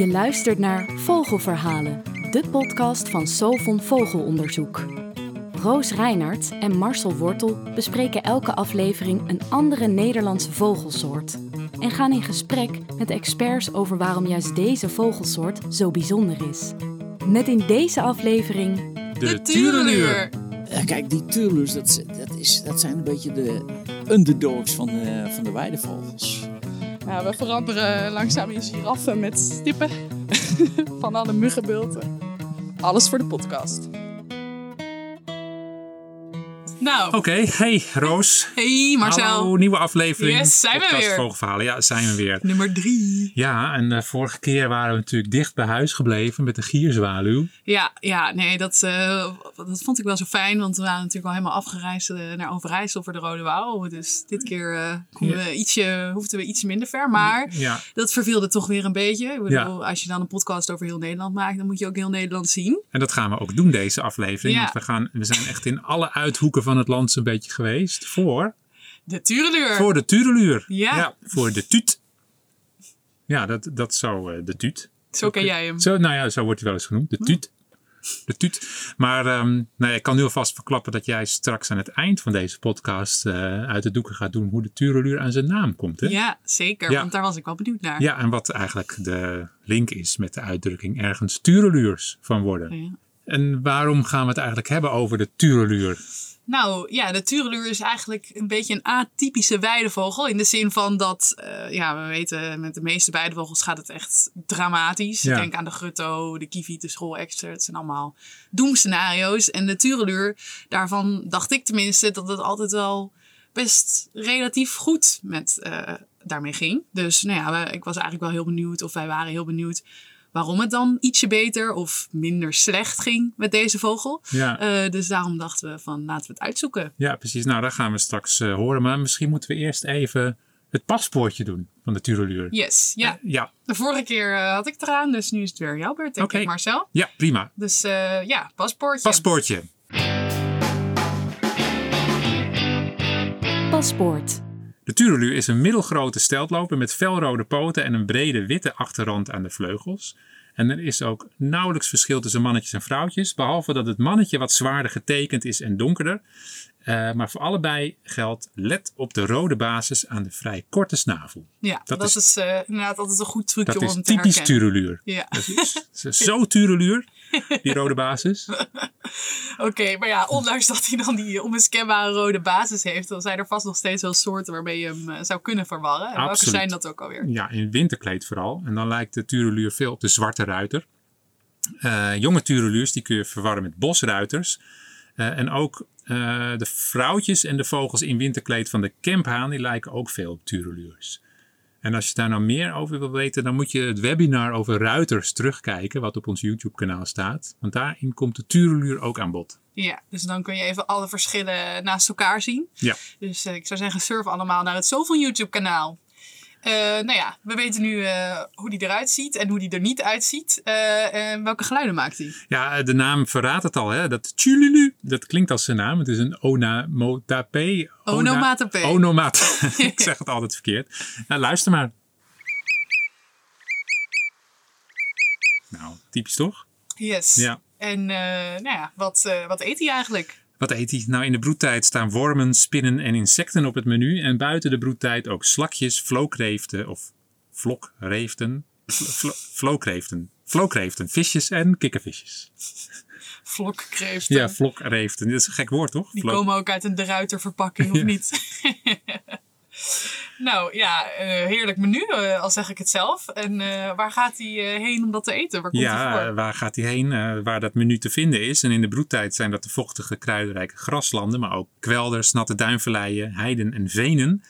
Je luistert naar Vogelverhalen, de podcast van Sovon Vogelonderzoek. Roos Reinhardt en Marcel Wortel bespreken elke aflevering een andere Nederlandse vogelsoort. En gaan in gesprek met experts over waarom juist deze vogelsoort zo bijzonder is. Met in deze aflevering De tureluur. Ja, kijk, die tureluurs, dat, dat, is, dat zijn een beetje de underdogs van de, van de weidevogels. We veranderen langzaam in giraffen met stippen van alle muggenbulten. Alles voor de podcast. Nou, Oké, hey Roos. hey Marcel. Hallo, nieuwe aflevering. Yes, zijn we weer. Vogelverhalen. Ja, zijn we weer. Nummer drie. Ja, en de vorige keer waren we natuurlijk dicht bij huis gebleven met de gierzwaluw. Ja, ja, nee, dat, eh, dat vond ik wel zo fijn. Want we waren natuurlijk al helemaal afgereisd eh, naar Overijssel voor de Rode Wouw. Dus dit keer eh, konden we ietsje, hoefden we iets minder ver. Maar Ja, dat verveelde toch weer een beetje. Ik bedoel, als je dan een podcast over heel Nederland maakt, dan moet je ook heel Nederland zien. en dat gaan we ook doen deze aflevering. Want we, gaan, we zijn echt in alle uithoeken van het land zo'n beetje geweest. Voor, De Tureluur. voor de tureluur. Ja. voor de tuut. Ja, dat, dat zo eh, de tuut. Zo ken jij hem. Zo, nou ja, zo wordt hij wel eens genoemd. De tuut. De tuut. Maar ehm, nou ja, ik kan nu alvast verklappen dat jij straks aan het eind van deze podcast eh, uit de doeken gaat doen hoe de tureluur aan zijn naam komt. Hè? Ja, zeker. Ja. Want daar was ik wel benieuwd naar. Ja, en wat eigenlijk de link is met de uitdrukking ergens tureluurs van worden. Ja. En waarom gaan we het eigenlijk hebben over de tureluur? Nou ja, de tureluur is eigenlijk een beetje een atypische weidevogel. In de zin van dat, eh, ja, we weten, met de meeste weidevogels gaat het echt dramatisch. Ja. Denk aan de grutto, de kieviet, de schoolexter. Het zijn allemaal doemscenario's. En de tureluur, daarvan dacht ik tenminste dat het altijd wel best relatief goed met, eh, daarmee ging. Dus nou ja, ik was eigenlijk wel heel benieuwd, of wij waren heel benieuwd... waarom het dan ietsje beter of minder slecht ging met deze vogel. Ja, Eh, dus daarom dachten we van laten we het uitzoeken. ja precies. Nou, daar gaan we straks eh, horen. Maar misschien moeten we eerst even het paspoortje doen van de tureluur. Yes, ja. Ja, De vorige keer eh, had ik het eraan, dus nu is het weer jouw beurt, denk Oké. ik, Marcel. ja prima. Dus eh, ja, paspoortje. Paspoortje. Paspoort. De tureluur is een middelgrote steltloper met felrode poten en een brede witte achterrand aan de vleugels. En er is ook nauwelijks verschil tussen mannetjes en vrouwtjes, behalve dat het mannetje wat zwaarder getekend is en donkerder. Eh, maar voor allebei geldt let op de rode basis aan de vrij korte snavel. Ja, dat, Dat is, is- eh, inderdaad altijd een goed trucje Dat om is hem te typisch herkennen. tureluur. Ja, Dat is, is zo tureluur, die rode basis. oké. maar ja, ondanks dat hij dan die onmiskenbare rode basis heeft, dan zijn er vast nog steeds wel soorten waarmee je hem eh, zou kunnen verwarren. En welke zijn dat ook alweer? Ja, in winterkleed vooral. En dan lijkt de tureluur veel op de zwarte ruiter. Eh, jonge tureluurs die kun je verwarren met bosruiters. Eh, en ook de vrouwtjes en de vogels in winterkleed van de kemphaan, die lijken ook veel op tureluurs. En als je daar nou meer over wil weten, dan moet je het webinar over ruiters terugkijken, wat op ons YouTube kanaal staat. Want daarin komt de tureluur ook aan bod. Ja, dus dan kun je even alle verschillen naast elkaar zien. Ja, Dus eh, ik zou zeggen, surf allemaal naar het Zoveel YouTube kanaal. Eh, nou ja, we weten nu eh, hoe die eruit ziet en hoe die er niet uitziet. Eh, en welke geluiden maakt hij? Ja, de naam verraadt het al. Hè? Dat tjululu, dat klinkt als zijn naam. Het is een onomatope. Ona- Onomatope. Onomat. Ik zeg het altijd verkeerd. Nou, luister maar. Nou, typisch toch? Yes. Ja. En nou ja, wat, wat eet hij eigenlijk? Wat eet hij? Nou, in de broedtijd staan wormen, spinnen en insecten op het menu. En buiten de broedtijd ook slakjes, vlookreeften of vlokreeften. Vlo- vlo- Vlookreeften. Vlookreeften, visjes en kikkervisjes. Vlokkreeften. Ja, vlokreeften. Dat is een gek woord, toch? Die komen ook uit een de Ruiter verpakking, of Ja. niet? nou ja, eh, heerlijk menu, eh, al zeg ik het zelf. En eh, waar gaat hij heen om dat te eten? Waar komt hij Ja, voor? waar gaat hij heen? Waar dat menu te vinden is. En in de broedtijd zijn dat de vochtige, kruidenrijke graslanden, maar ook kwelders, natte duinvalleien, heiden en venen.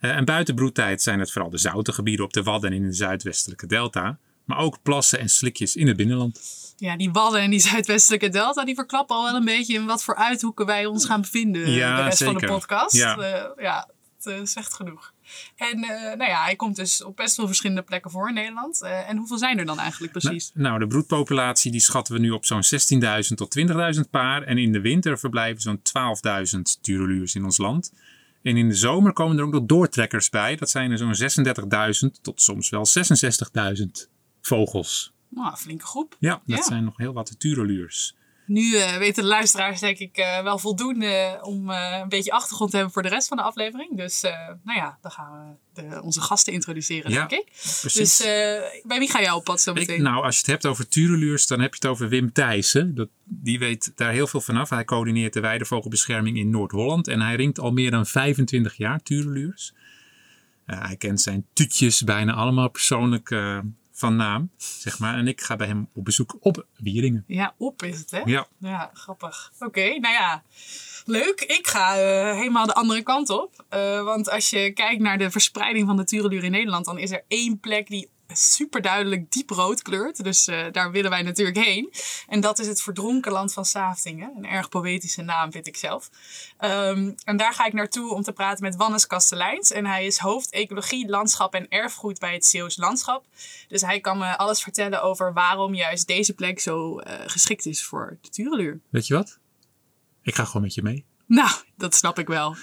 En buiten broedtijd zijn het vooral de zoute gebieden op de Wadden en in de zuidwestelijke delta. Maar ook plassen en slikjes in het binnenland. Ja, die Wadden en die Zuidwestelijke Delta, die verklappen al wel een beetje in wat voor uithoeken wij ons gaan bevinden Ja, de rest van de podcast. Ja. Eh, ja, het zegt genoeg. En eh, nou ja, hij komt dus op best wel verschillende plekken voor in Nederland. Eh, en hoeveel zijn er dan eigenlijk precies? Nou, de broedpopulatie die schatten we nu op zo'n 16.000 tot 20.000 paar. En in de winter verblijven zo'n 12.000 tureluurs in ons land. En in de zomer komen er ook nog doortrekkers bij. Dat zijn er zo'n 36.000 tot soms wel 66.000 vogels. Nou, flinke groep. Ja, dat Ja. zijn nog heel wat tureluurs. Nu eh, weten de luisteraars denk ik eh, wel voldoende om eh, een beetje achtergrond te hebben voor de rest van de aflevering. Dus nou ja, dan gaan we de, onze gasten introduceren, Ja, denk ik. Precies. Dus bij wie ga jij op pad zo Ik- meteen? nou, als je het hebt over tureluurs, dan heb je het over Wim Thijssen. Dat, die weet daar heel veel vanaf. Hij coördineert de weidevogelbescherming in Noord-Holland. En hij ringt al meer dan 25 jaar tureluurs. Hij kent zijn tutjes bijna allemaal persoonlijk van naam, zeg maar. En ik ga bij hem op bezoek op Wieringen. Ja, op is het, hè? Ja, Ja, grappig. Oké, nou ja. Leuk. Ik ga eh, helemaal de andere kant op. Eh, want als je kijkt naar de verspreiding van de tureluur in Nederland, dan is er één plek die super duidelijk diep rood kleurt. Dus eh, daar willen wij natuurlijk heen. En dat is het verdronken land van Saaftingen. Een erg poëtische naam vind ik zelf. Ehm, en daar ga ik naartoe om te praten met Wannes Kasteleins. En hij is hoofd ecologie, landschap en erfgoed bij het Zeeuws Landschap. Dus hij kan me alles vertellen over waarom juist deze plek zo eh, geschikt is voor de tureluur. weet je wat? Ik ga gewoon met je mee. Nou, dat snap ik wel.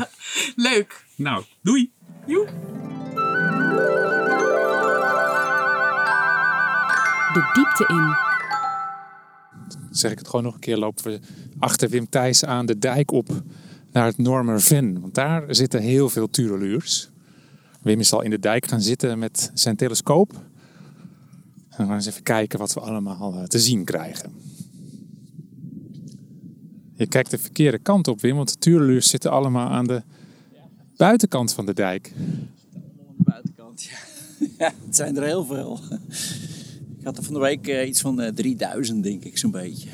Leuk. Nou, doei! Joe. De diepte in. zeg ik het gewoon nog een keer, lopen we achter Wim Thijs aan de dijk op naar het Normerven. Want daar zitten heel veel tureluurs. Wim is al in de dijk gaan zitten met zijn telescoop. En we gaan eens even kijken wat we allemaal eh, te zien krijgen. Je kijkt de verkeerde kant op, Wim, want de tureluurs zitten allemaal aan de buitenkant van de dijk. aan de buitenkant. Ja. ja, het zijn er heel veel. Ik had er van de week eh, iets van eh, 3000, denk ik, zo'n beetje.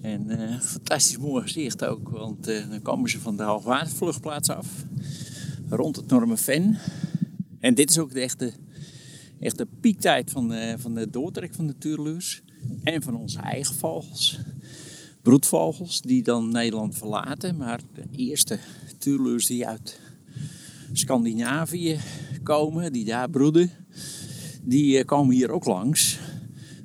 En eh, fantastisch mooi gezicht ook, want eh, dan komen ze van de hoogwatervluchtplaats af. Rond het Normenven. En dit is ook de echte, echte piektijd van de, van de doortrek van de tureluurs. En van onze eigen vogels. Broedvogels die dan Nederland verlaten. Maar de eerste tureluurs die uit Scandinavië komen, die daar broeden, die eh, komen hier ook langs.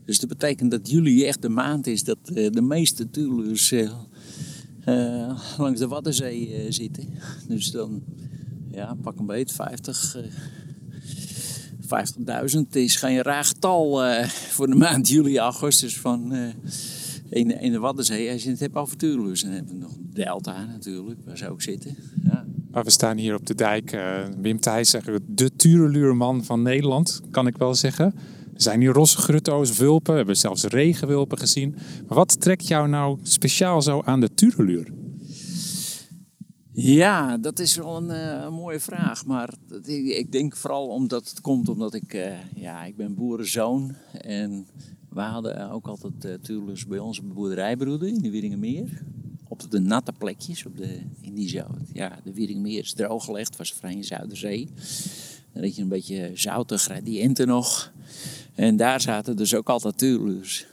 Dus dat betekent dat juli echt de maand is dat eh, de meeste tureluurs eh, langs de Waddenzee zitten. Dus dan, ja, pak een beet, 50, eh 50.000 is geen raar getal voor de maand juli, augustus van... in, in de Waddenzee, als je het hebt over tureluurs, dan hebben we nog Delta natuurlijk, waar ze ook zitten. Ja. We staan hier op de dijk. eh, Wim Thijs, de tureluurman van Nederland, kan ik wel zeggen. Er zijn hier rosse grutto's, vulpen, we hebben zelfs regenwulpen gezien. Maar wat trekt jou nou speciaal zo aan de tureluur? Ja, dat is wel een, eh, mooie vraag. Maar ik, denk vooral omdat het komt omdat ik, eh, ja, ik ben boerenzoon. En we hadden ook altijd uh, bij de boerderijbroeden in de Wieringenmeer. Op de natte plekjes, op de, in die zo. Ja, de Wieringenmeer is drooggelegd, was vrij in Zuiderzee. Dan had je een beetje zoute gradiënten nog. En daar zaten dus ook altijd tuurlus.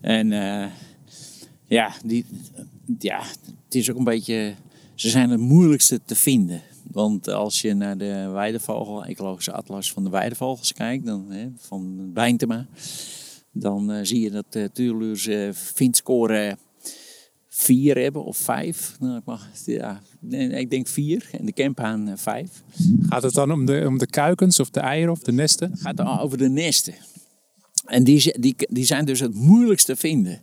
En eh, ja, die, ja, het is ook een beetje. Ze zijn het moeilijkste te vinden. Want als je naar de weidevogel, ecologische atlas van de weidevogels kijkt, dan, hè, van Bijntema, dan eh, zie je dat de tuurluurs eh vindscore 4 hebben of 5. Nou, ja, ik denk 4 en de kemphaan eh, 5. Gaat het dan om de, om de kuikens of de eieren of de nesten? Het gaat dan over de nesten. En die, die, die zijn dus het moeilijkst te vinden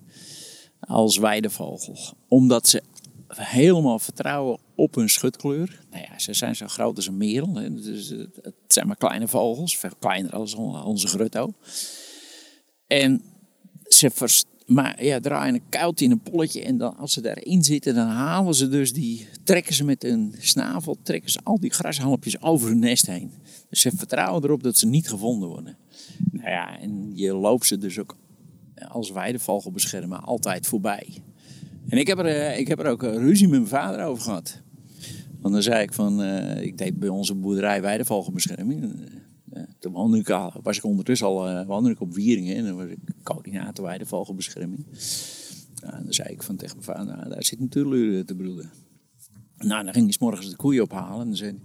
als weidevogel. Omdat ze helemaal vertrouwen op hun schutkleur. Nou ja, ze zijn zo groot als een merel. Hè. Dus het het zijn maar kleine vogels, veel kleiner dan onze grutto. En ze vers, maar ja, draaien een kuiltje in een polletje en dan, als ze daarin zitten, dan halen ze dus die, trekken ze met hun snavel, trekken ze al die grashalmpjes over hun nest heen. Dus ze vertrouwen erop dat ze niet gevonden worden. Nou ja, en je loopt ze dus ook als weidevogel beschermen altijd voorbij. En ik heb er, eh, ik heb er ook eh, ruzie met mijn vader over gehad. Want dan zei ik van, eh, ik deed bij onze boerderij weidevogelbescherming. Uh, toen ik was ik ondertussen al uh, op Wieringen en dan was ik coördinator weidevogelbescherming. Nou, en dan zei ik van tegen mijn vader, nou, daar zit een te broeden. Nou, dan ging hij morgens de koeien ophalen en dan zei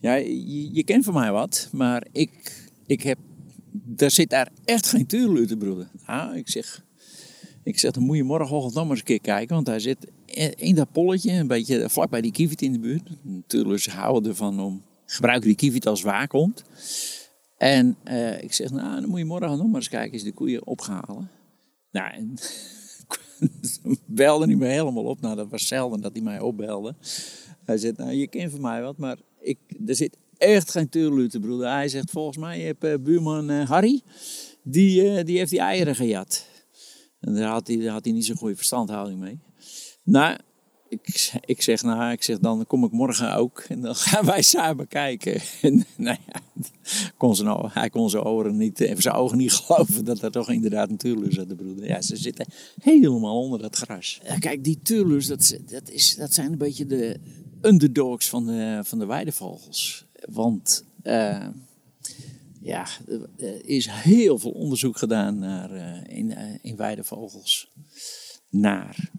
ja, je, kent van mij wat, maar ik, ik heb, daar zit daar echt geen tuurluur te broeden. Nou, ik zeg, ik zeg, dan moet je morgenochtend nog eens een keer kijken, want hij zit in dat polletje, een beetje vlakbij die kievit in de buurt. Natuurlijk houden ervan om gebruiken die kievit als waakhond. En eh, ik zeg, nou, dan moet je morgen nog maar eens kijken, is de koeien opgehalen. Nou, en belde hij me helemaal op. Nou, dat was zelden dat hij mij opbelde. Hij zegt, nou, je kent van mij wat, maar ik, er zit echt geen tuurlute, broeder. Hij zegt, volgens mij heb uh, buurman uh, Harry, die, die heeft die eieren gejat. En daar had hij, daar had hij niet zo'n goede verstandhouding mee. Nou, ik, ik zeg, nou, ik zeg, dan kom ik morgen ook en dan gaan wij samen kijken. En nou ja, kon zijn, hij kon zijn ogen niet, even zijn ogen niet geloven dat er toch inderdaad een tuurlus zat, de broeder. Ja, ze zitten helemaal onder dat gras. Kijk, die tuurlus, dat, dat, is, dat zijn een beetje de underdogs van de, van de weidevogels. Want uh, ja, er is heel veel onderzoek gedaan naar, in, in weidevogels naar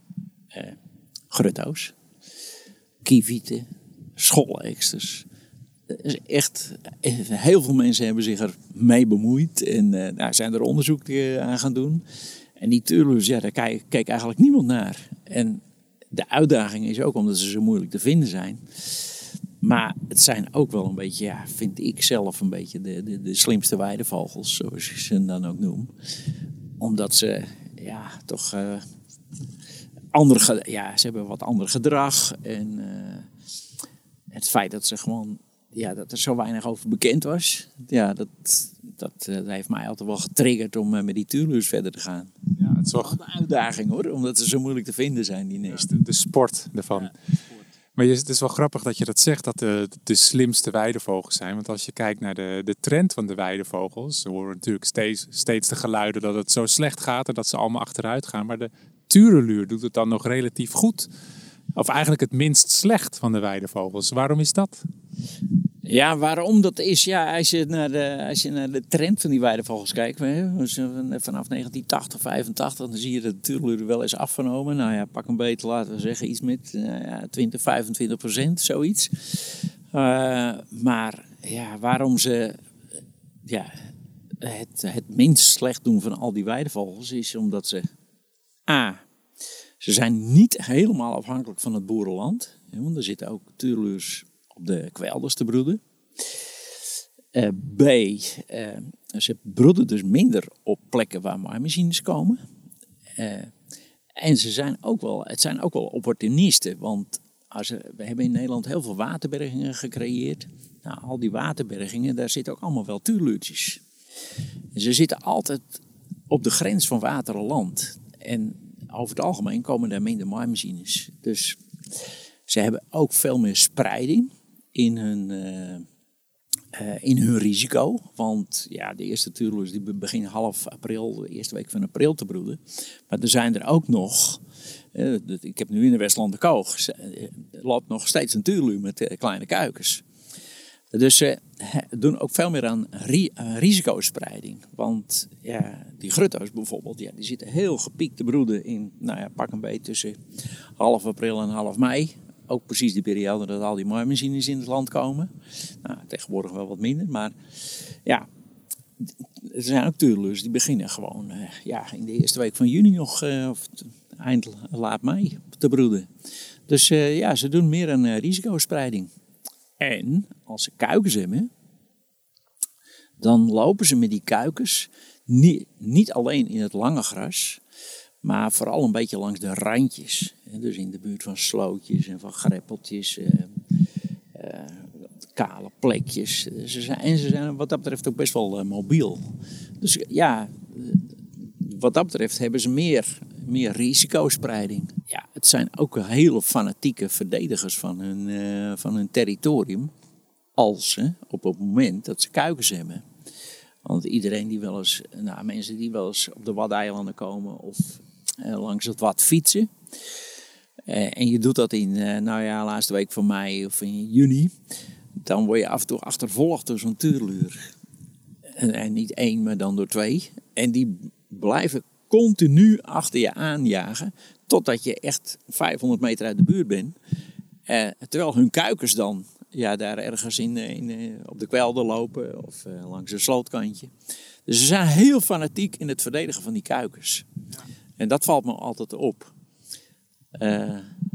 grutto's, kievieten, schooleksters. Echt, heel veel mensen hebben zich er mee bemoeid en uh, nou, zijn er onderzoek aan gaan doen. En die tuurlus, ja, daar keek, eigenlijk niemand naar. En de uitdaging is ook omdat ze zo moeilijk te vinden zijn. Maar het zijn ook wel een beetje, ja, vind ik zelf een beetje de, de, de slimste weidevogels, zoals ik ze dan ook noem. Omdat ze, ja, toch uh, andere, ja, ze hebben wat ander gedrag. En uh, het feit dat ze gewoon, ja, dat er zo weinig over bekend was, ja, dat, dat, uh, dat heeft mij altijd wel getriggerd om uh, met die tuurlus verder te gaan. Ja, het is wel een uitdaging hoor, omdat ze zo moeilijk te vinden zijn, die nesten. Ja, de, de, sport ervan. Ja, de sport. Maar het is wel grappig dat je dat zegt, dat de, de slimste weidevogels zijn. Want als je kijkt naar de, de trend van de weidevogels, we horen natuurlijk steeds, steeds de geluiden dat het zo slecht gaat en dat ze allemaal achteruit gaan. Maar de tureluur doet het dan nog relatief goed. Of eigenlijk het minst slecht van de weidevogels. Waarom is dat? Ja, waarom dat is, ja, als je naar de, als je naar de trend van die weidevogels kijkt, vanaf 1980, 85, dan zie je dat de tureluur wel eens afgenomen. Nou ja, pak een beetje, laten we zeggen, iets met uh, ja, 20, 25 procent, zoiets. Uh, maar ja, waarom ze ja, het, het minst slecht doen van al die weidevogels is omdat ze A. Ze zijn niet helemaal afhankelijk van het boerenland. Want er zitten ook tuurluurs op de kwelders te broeden. Uh, B. Uh, ze broeden dus minder op plekken waar maaimachines komen. Uh, en ze zijn ook wel, het zijn ook wel opportunisten. Want als we, we hebben in Nederland heel veel waterbergingen gecreëerd. Nou, al die waterbergingen, daar zitten ook allemaal wel tuurluurtjes. Ze zitten altijd op de grens van water en land. En over het algemeen komen daar minder maaimachines. Dus ze hebben ook veel meer spreiding in hun, uh, uh, in hun risico. Want ja, de eerste tuurlers die beginnen half april, de eerste week van april te broeden. Maar er zijn er ook nog, uh, ik heb nu in de Westlanden Koog, loopt nog steeds een tuurluur met kleine kuikens. Dus ze doen ook veel meer aan ri risicospreiding. Want ja, die grutto's bijvoorbeeld, ja, die zitten heel gepiekt te broeden in, nou ja, pak een beetje tussen half april en half mei. Ook precies de periode dat al die maaimachines in het land komen. Nou, tegenwoordig wel wat minder, maar ja, er zijn ook tuurlers die beginnen gewoon uh, ja, in de eerste week van juni nog, uh, of eind laat mei, te broeden. Dus ja, ze doen meer aan risicospreiding. En als ze kuikens hebben, dan lopen ze met die kuikens niet, niet alleen in het lange gras, maar vooral een beetje langs de randjes. Dus in de buurt van slootjes en van greppeltjes, eh, eh, kale plekjes. Ze zijn, en ze zijn wat dat betreft ook best wel uh, mobiel. Dus ja, wat dat betreft hebben ze meer, meer risicospreiding. Ja, het zijn ook hele fanatieke verdedigers van hun, uh, van hun territorium. Als ze op het moment dat ze kuikens hebben. Want iedereen die wel eens, nou, mensen die wel eens op de Waddeilanden komen of uh, langs het Wad fietsen. Uh, en je doet dat in, nou ja, laatste week van mei of in juni. Dan word je af en toe achtervolgd door zo'n tuurluur. En, en niet één, maar dan door twee. En die blijven continu achter je aanjagen. Totdat je echt 500 meter uit de buurt bent. Uh, terwijl hun kuikens dan ja, daar ergens in, in uh, op de kwelder lopen of uh, langs een slootkantje. Dus ze zijn heel fanatiek in het verdedigen van die kuikens. Ja. En dat valt me altijd op.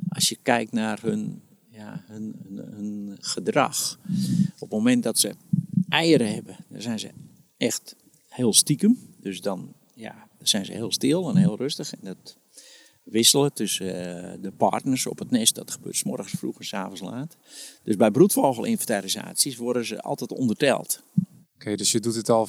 als je kijkt naar hun, ja, hun, hun, hun, gedrag. Op het moment dat ze eieren hebben, dan zijn ze echt heel stiekem. Dus dan, ja, zijn ze heel stil en heel rustig. En dat wisselen tussen eh, de partners op het nest, dat gebeurt s morgens vroeg en s avonds laat. Dus bij broedvogelinventarisaties worden ze altijd onderteld. Oké, dus je doet het al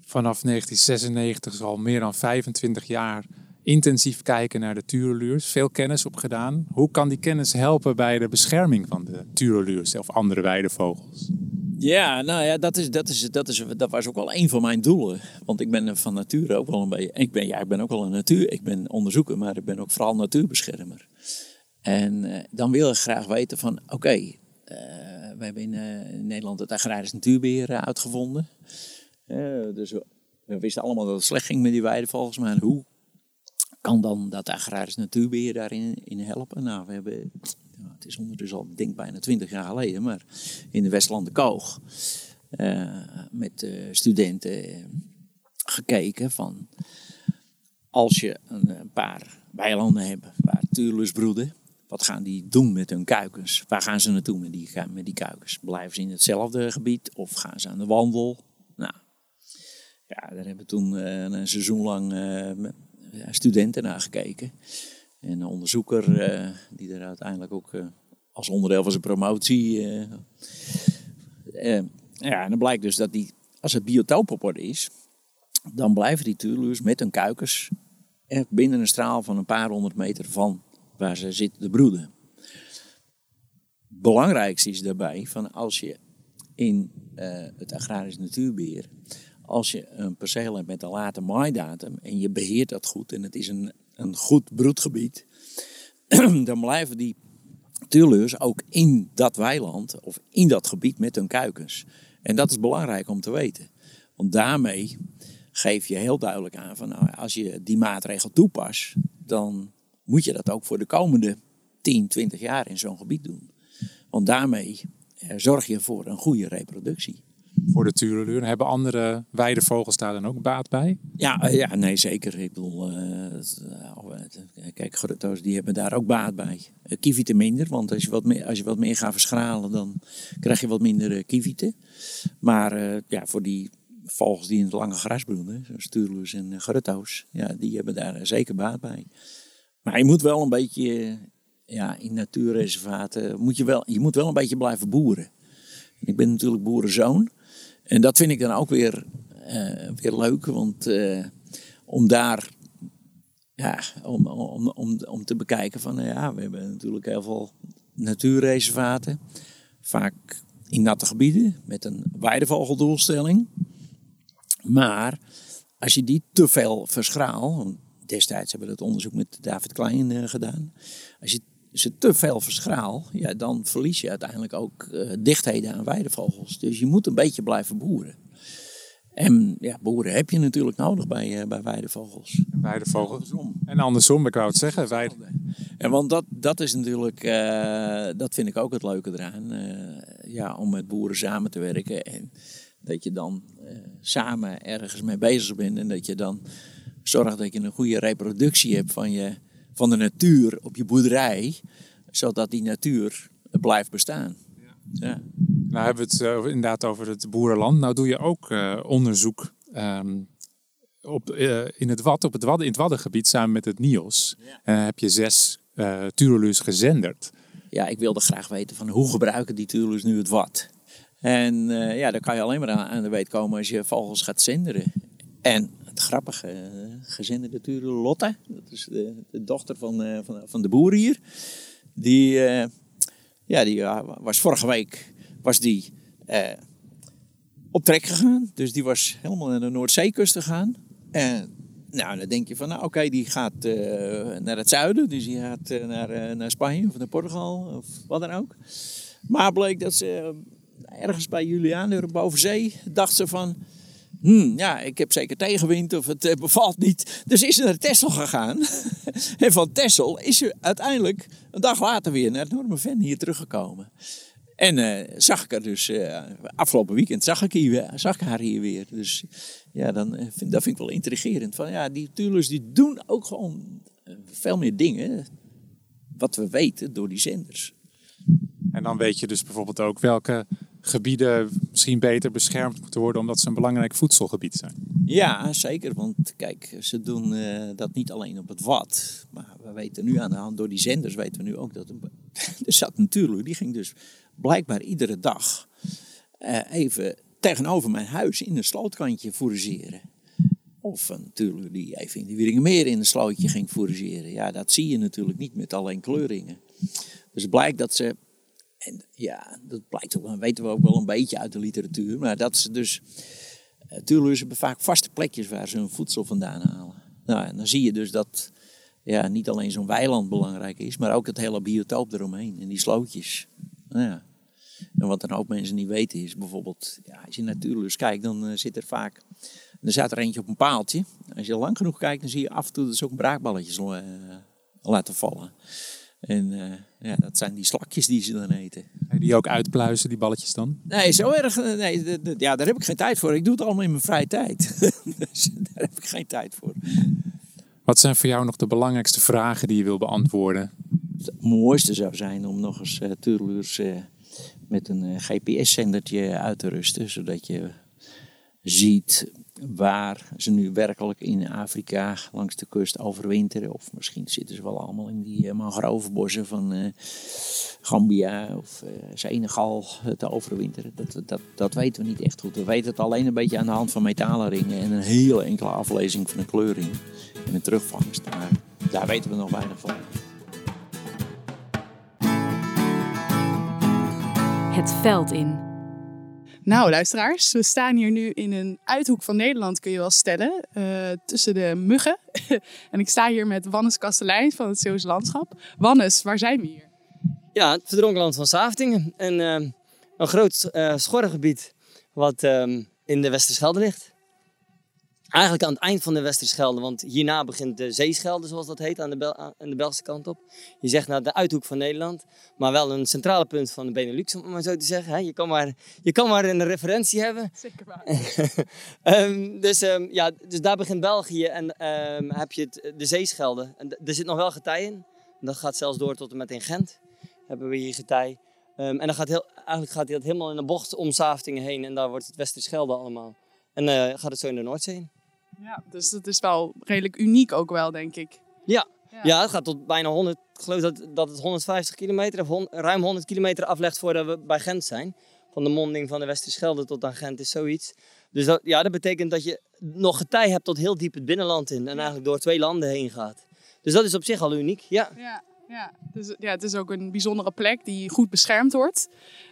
vanaf 1996, dus al meer dan 25 jaar intensief kijken naar de tureluurs. Veel kennis opgedaan. Hoe kan die kennis helpen bij de bescherming van de tureluurs of andere weidevogels? Ja, nou ja, dat, is, dat, is, dat, is, dat was ook wel een van mijn doelen. Want ik ben van nature ook wel een beetje. Ik ben, ja, ik ben ook wel een natuur. Ik ben onderzoeker, maar ik ben ook vooral natuurbeschermer. En uh, dan wil ik graag weten van oké, okay, uh, we hebben in, in, Nederland het agrarisch natuurbeheer uitgevonden. dus we, wisten allemaal dat het slecht ging met die weidevogels, maar hoe kan dan dat agrarisch natuurbeheer daarin in helpen? Nou, we hebben nou, het is ondertussen al, denk bijna twintig jaar geleden, maar in de Westlanden Koog uh, met uh, studenten gekeken van als je een, paar weilanden hebt waar tuurlus broeden, wat gaan die doen met hun kuikens? Waar gaan ze naartoe met die, met die kuikens? Blijven ze in hetzelfde gebied of gaan ze aan de wandel? Nou, ja, daar hebben toen een seizoen lang studenten naar gekeken. En een onderzoeker uh, die er uiteindelijk ook uh, als onderdeel van zijn promotie. Uh, ja, en dan blijkt dus dat die, als het biotoop op orde is, dan blijven die tuurluurs met hun kuikens binnen een straal van een paar honderd meter van waar ze zitten te broeden. Belangrijkste is daarbij van als je in het agrarisch natuurbeheer als je een perceel hebt met een late maaidatum en je beheert dat goed en het is een een goed broedgebied, dan blijven die tuurleurs ook in dat weiland of in dat gebied met hun kuikens. En dat is belangrijk om te weten. Want daarmee geef je heel duidelijk aan van nou, als je die maatregel toepast, dan moet je dat ook voor de komende 10, 20 jaar in zo'n gebied doen. Want daarmee eh, zorg je voor een goede reproductie voor de tureluur. Hebben andere weidevogels daar dan ook baat bij? Ja, eh, ja nee, zeker. Ik bedoel, uh, kijk, grutto's die hebben daar ook baat bij. Uh, minder, want als je, wat meer, als je wat meer gaat verschralen, dan krijg je wat minder kievieten. Maar ja, voor die vogels die in het lange gras broeden, zoals tureluurs en grutto's, ja, die hebben daar zeker baat bij. Maar je moet wel een beetje, ja, in natuurreservaten, moet je, wel, je moet wel een beetje blijven boeren. Ik ben natuurlijk boerenzoon. En dat vind ik dan ook weer, uh, weer leuk, want uh, om daar ja, om, om, om, om te bekijken van, nou ja, we hebben natuurlijk heel veel natuurreservaten. Vaak in natte gebieden met een weidevogeldoelstelling. Maar als je die te veel verschraalt, destijds hebben we dat onderzoek met David Klein uh, gedaan. Als je ze te veel verschraal, ja, dan verlies je uiteindelijk ook uh, dichtheden aan weidevogels. Dus je moet een beetje blijven boeren. En ja, boeren heb je natuurlijk nodig bij, uh, bij weidevogels. Weidevogels. En andersom, ik wou het zeggen. Weide... En want dat, dat is natuurlijk, uh, dat vind ik ook het leuke eraan. ja, om met boeren samen te werken. En dat je dan samen ergens mee bezig bent. En dat je dan zorgt dat je een goede reproductie hebt van je van de natuur op je boerderij, zodat die natuur blijft bestaan. Ja. Nou hebben we het uh, inderdaad over het boerenland. Nou doe je ook uh, onderzoek um, op, uh, in, het Wad, op het Wadden, in het Waddengebied samen met het NIOS. Ja. Heb je zes uh, turelus gezenderd. Ja, ik wilde graag weten van hoe gebruiken die turelus nu het Wad. En ja, daar kan je alleen maar aan, aan de weet komen als je vogels gaat zenderen. En grappige uh, gezin natuurlijk, Lotte. Dat is de, de dochter van, uh, van, van, de boer hier. Die, uh, ja, die was vorige week was die, op trek gegaan. Dus die was helemaal naar de Noordzeekust gegaan. En nou, dan denk je van, nou oké, die gaat naar het zuiden. Dus die gaat naar, naar Spanje of naar Portugal of wat dan ook. Maar bleek dat ze ergens bij Juliaan, boven zee, dacht ze van Hmm, ja, ik heb zeker tegenwind of het uh, bevalt niet. Dus is ze naar Tessel gegaan. en van Tessel is ze uiteindelijk een dag later weer naar het Ven hier teruggekomen. En uh, zag ik haar dus, uh, afgelopen weekend zag ik, hier, zag ik haar hier weer. Dus ja, dan, vind, dat vind ik wel intrigerend. Van, ja, die Tulers die doen ook gewoon veel meer dingen. Wat we weten door die zenders. En dan weet je dus bijvoorbeeld ook welke gebieden misschien beter beschermd moeten worden omdat ze een belangrijk voedselgebied zijn. Ja, zeker. Want kijk, ze doen eh, dat niet alleen op het wat. Maar we weten nu aan de hand, door die zenders weten we nu ook dat... Een, zat natuurlijk, die ging dus blijkbaar iedere dag eh, even tegenover mijn huis in een slootkantje fourageren. Of natuurlijk die even in de Wieringenmeer in een slootje ging fourageren. Ja, dat zie je natuurlijk niet met alleen kleuringen. Dus blijkt dat ze en ja, dat blijkt ook, weten we ook wel een beetje uit de literatuur. Maar dat ze dus. Natuurlijk hebben vaak vaste plekjes waar ze hun voedsel vandaan halen. Nou, en dan zie je dus dat ja, niet alleen zo'n weiland belangrijk is, maar ook het hele biotoop eromheen en die slootjes. Nou ja. En wat een hoop mensen niet weten is bijvoorbeeld, ja, als je natuurlijk kijkt, dan uh, zit er vaak. Er staat er eentje op een paaltje. Als je lang genoeg kijkt, dan zie je af en toe dat ze ook braakballetjes uh, laten vallen. En uh, ja, dat zijn die slakjes die ze dan eten. En die ook uitpluizen, die balletjes dan? Nee, zo erg. Nee, ja, daar heb ik geen tijd voor. Ik doe het allemaal in mijn vrije tijd. dus daar heb ik geen tijd voor. Wat zijn voor jou nog de belangrijkste vragen die je wil beantwoorden? Het mooiste zou zijn om nog eens uh, uh, met een uh, GPS-zendertje uit te rusten. Zodat je ziet waar ze nu werkelijk in Afrika langs de kust overwinteren. Of misschien zitten ze wel allemaal in die uh, mangrovenbossen van uh, Gambia of uh, Senegal te overwinteren. Dat, dat, dat weten we niet echt goed. We weten het alleen een beetje aan de hand van metalenringen en een hele enkele aflezing van een kleuring en een terugvangst. Maar daar weten we nog weinig van. Het veld in. Nou, luisteraars, we staan hier nu in een uithoek van Nederland, kun je wel stellen, uh, tussen de muggen. en ik sta hier met Wannes Kastelein van het Zeeuws Landschap. Wannes, waar zijn we hier? Ja, het verdronken land van Saftingen. Een, uh, een groot uh, schorrengebied wat um, in de Westerschelde ligt. Eigenlijk aan het eind van de Westerschelde, want hierna begint de Zeeschelde, zoals dat heet, aan de, Bel aan de Belgische kant op. Je zegt naar de uithoek van Nederland, maar wel een centrale punt van de Benelux, om het maar zo te zeggen. Je kan maar, je kan maar een referentie hebben. Zeker waar. um, dus, um, ja, dus daar begint België en um, heb je het, de Zeeschelde. En er zit nog wel getij in. Dat gaat zelfs door tot en met in Gent. Hebben we hier getij. en dan gaat heel, eigenlijk gaat dat helemaal in een bocht om Saftingen heen en daar wordt het Westerschelde allemaal. En uh, gaat het zo in de Noordzee in. Ja, dus dat is wel redelijk uniek ook wel, denk ik. Ja, ja. ja het gaat tot bijna 100. Ik geloof dat, dat het 150 kilometer of hon, ruim 100 kilometer aflegt voordat we bij Gent zijn. Van de monding van de Westerschelde tot aan Gent is zoiets. Dus dat, ja, dat betekent dat je nog getij hebt tot heel diep het binnenland in. En eigenlijk door twee landen heen gaat. Dus dat is op zich al uniek, ja. Ja, ja. Dus, ja het is ook een bijzondere plek die goed beschermd wordt,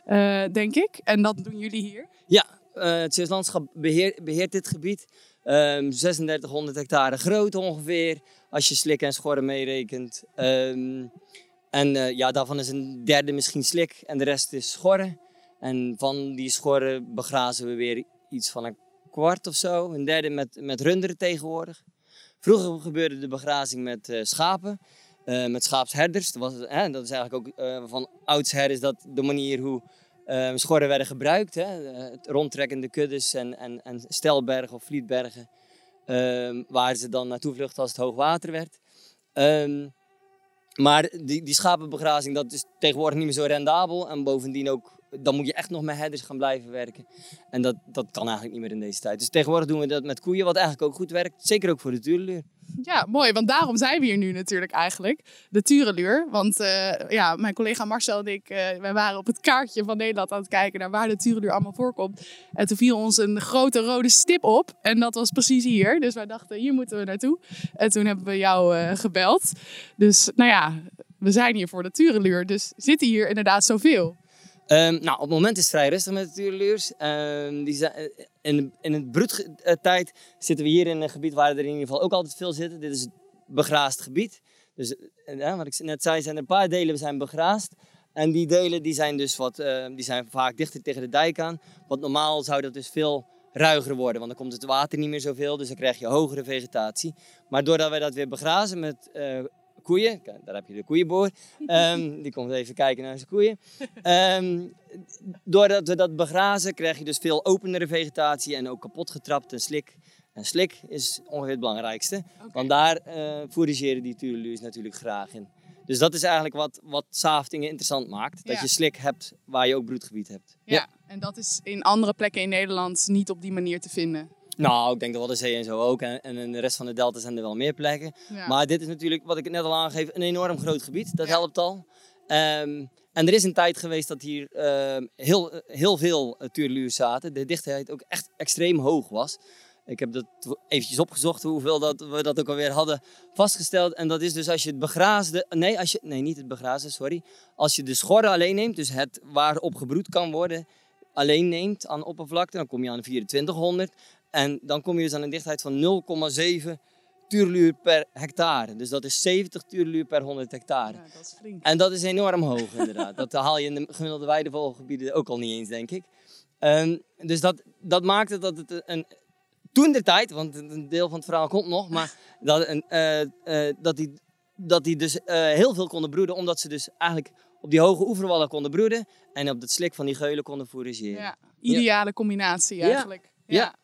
uh, denk ik. En dat doen jullie hier? Ja, uh, het Zeeuws Landschap beheer, beheert dit gebied. Um, 3600 hectare groot ongeveer, als je slik en schorren meerekent. Um, en uh, ja, daarvan is een derde misschien slik en de rest is schorren. En van die schorren begrazen we weer iets van een kwart of zo. Een derde met, met runderen tegenwoordig. Vroeger gebeurde de begrazing met uh, schapen, uh, met schaapsherders. Dat, was, dat is eigenlijk ook van oudsher is dat de manier hoe Um, schorren werden gebruikt, hè, het rondtrekkende kuddes en, en, en stelbergen of vlietbergen, um, waar ze dan naartoe vluchten als het hoog water werd. Um, maar die, die schapenbegrazing, dat is tegenwoordig niet meer zo rendabel en bovendien ook, dan moet je echt nog met herders gaan blijven werken. En dat, dat kan eigenlijk niet meer in deze tijd. Dus tegenwoordig doen we dat met koeien, wat eigenlijk ook goed werkt, zeker ook voor de tureluur. Ja, mooi, want daarom zijn we hier nu natuurlijk eigenlijk. De Tureluur. Want uh, ja, mijn collega Marcel en ik, uh, wij waren op het kaartje van Nederland aan het kijken naar waar de Tureluur allemaal voorkomt. En toen viel ons een grote rode stip op. En dat was precies hier. Dus wij dachten, hier moeten we naartoe. En toen hebben we jou uh, gebeld. Dus nou ja, we zijn hier voor de Tureluur. Dus zitten hier inderdaad zoveel? Um, nou, op het moment is het vrij rustig met de Tureluurs. Um, die zijn, in, in het broedtijd zitten we hier in een gebied waar er in ieder geval ook altijd veel zitten. Dit is het begraasd gebied. Dus eh, wat ik net zei, zijn er een paar delen zijn begraasd. En die delen die zijn dus wat, uh, die zijn vaak dichter tegen de dijk aan. Want normaal zou dat dus veel ruiger worden, want dan komt het water niet meer zoveel. Dus dan krijg je hogere vegetatie. Maar doordat wij dat weer begrazen met uh, koeien. Daar heb je de koeienboer. Um, die komt even kijken naar zijn koeien. Um, doordat we dat begrazen, krijg je dus veel openere vegetatie en ook kapot getrapt en slik. En slik is ongeveer het belangrijkste, okay. want daar uh, fourageren die tureluurs natuurlijk graag in. Dus dat is eigenlijk wat, wat Saftingen interessant maakt. Dat je slik hebt waar je ook broedgebied hebt. Ja. en dat is in andere plekken in Nederland niet op die manier te vinden. Nou, ik denk dat wel de zee en zo ook. En, en in de rest van de delta zijn er wel meer plekken. Ja. Maar dit is natuurlijk, wat ik net al aangeef, een enorm groot gebied. Dat Ja. helpt al. Ehm, en er is een tijd geweest dat hier ehm, heel, heel veel uh, tureluurs zaten. De dichtheid ook echt extreem hoog was. Ik heb dat eventjes opgezocht hoeveel dat, we dat ook alweer hadden vastgesteld. En dat is dus als je het begraasde... Nee, als je, nee niet het begraasde, sorry. Als je de schorren alleen neemt, dus het waarop gebroed kan worden... alleen neemt aan oppervlakte, dan kom je aan 2400. En dan kom je dus aan een dichtheid van 0,7 tuurluur per hectare. Dus dat is 70 tuurluur per 100 hectare. Ja, dat is flink. En dat is enorm hoog inderdaad. dat haal je in de gemiddelde weidevogelgebieden ook al niet eens, denk ik. Ehm, dus dat, dat maakte dat het een... Toen de tijd, want een deel van het verhaal komt nog, maar dat, een, eh, eh, dat, die, dat die dus eh, heel veel konden broeden, omdat ze dus eigenlijk op die hoge oeverwallen konden broeden en op het slik van die geulen konden fourageren. Ja, ideale combinatie eigenlijk. Ja. Ja. Ja.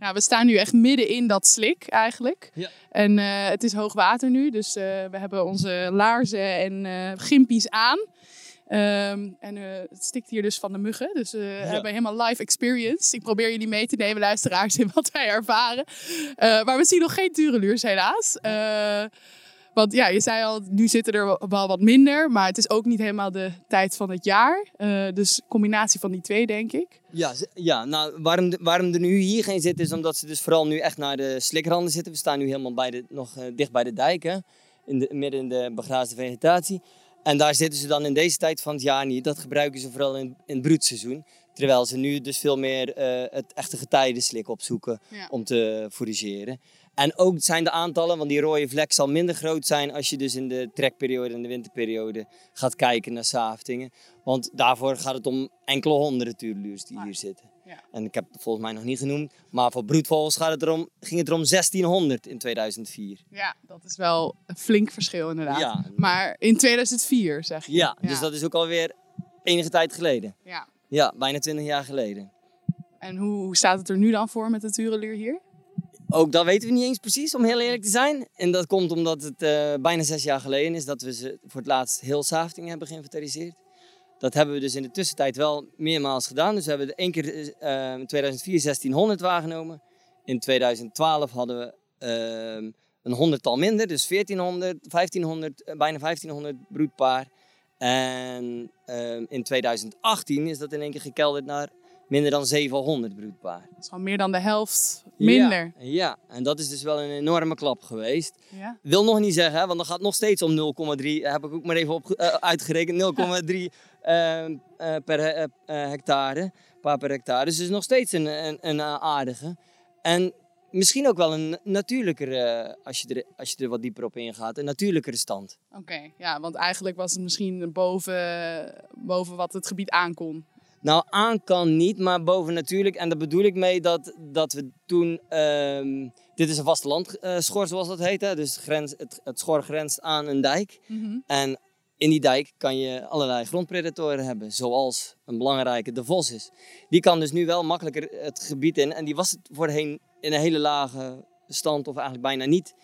Ja, we staan nu echt midden in dat slik eigenlijk. Ja. En eh, het is hoog water nu, dus eh, we hebben onze laarzen en eh gimpies aan. Ehm, en het stikt hier dus van de muggen, dus we hebben helemaal live experience. Ik probeer jullie mee te nemen, luisteraars, in wat wij ervaren. Maar we zien nog geen tureluurs helaas. Want ja, je zei al, nu zitten er wel- wat minder, maar het is ook niet helemaal de tijd van het jaar. Eh, dus combinatie van die twee, denk ik. Ja, ja nou, waarom, waarom er nu hier geen zit, is omdat ze dus vooral nu echt naar de slikranden zitten. We staan nu helemaal bij de, nog eh, dicht bij de dijken, in de, midden in de begraasde vegetatie. En daar zitten ze dan in deze tijd van het jaar niet. Dat gebruiken ze vooral in, in het broedseizoen. Terwijl ze nu dus veel meer eh, het echte getijdenslik opzoeken Ja. om te fourageren. En ook zijn de aantallen, want die rode vlek zal minder groot zijn als je dus in de trekperiode en de winterperiode gaat kijken naar saaftingen. Want daarvoor gaat het om enkele honderden tuurluurs die hier zitten. Ja. En ik heb het volgens mij nog niet genoemd, maar voor broedvogels gaat het erom, ging het er om 1600 in 2004. Ja, dat is wel een flink verschil inderdaad. Ja. Maar in 2004 zeg je. Ja, dus dat is ook alweer enige tijd geleden. Ja. Ja, bijna 20 jaar geleden. En hoe, hoe staat het er nu dan voor met de tureluur hier? Ook dat weten we niet eens precies, om heel eerlijk te zijn. En dat komt omdat het eh, bijna zes jaar geleden is dat we ze voor het laatst heel Safting hebben geïnventariseerd. Dat hebben we dus in de tussentijd wel meermaals gedaan. Dus we hebben er één keer eh, in 2004 1600 waargenomen. In 2012 hadden we eh, een honderdtal minder, dus 1400, 1500, eh, bijna 1500 broedpaar. En eh, in 2018 is dat in één keer gekelderd naar minder dan 700 broedpaar. Dat is al meer dan de helft minder. Ja, ja, en dat is dus wel een enorme klap geweest. Ja. Wil nog niet zeggen, want dan gaat nog steeds om 0,3, heb ik ook maar even op, eh, uitgerekend, 0,3 eh, eh, per he- eh, eh, hectare, paar per hectare. Dus het is nog steeds een, een, een eh, aardige. En misschien ook wel een natuurlijkere, eh, als je, er, als je er wat dieper op ingaat, een natuurlijkere stand. Oké, ja, want eigenlijk was het misschien boven, boven wat het gebied aankon. Nou, aan kan niet, maar boven natuurlijk. En daar bedoel ik mee dat, dat we toen... ehm, dit is een vastelandschor, zoals dat heet. Hè? Dus het, grens, het, het schor grenst aan een dijk. En in die dijk kan je allerlei grondpredatoren hebben. Zoals een belangrijke de vos is. Die kan dus nu wel makkelijker het gebied in. En die was het voorheen in een hele lage stand, of eigenlijk bijna niet,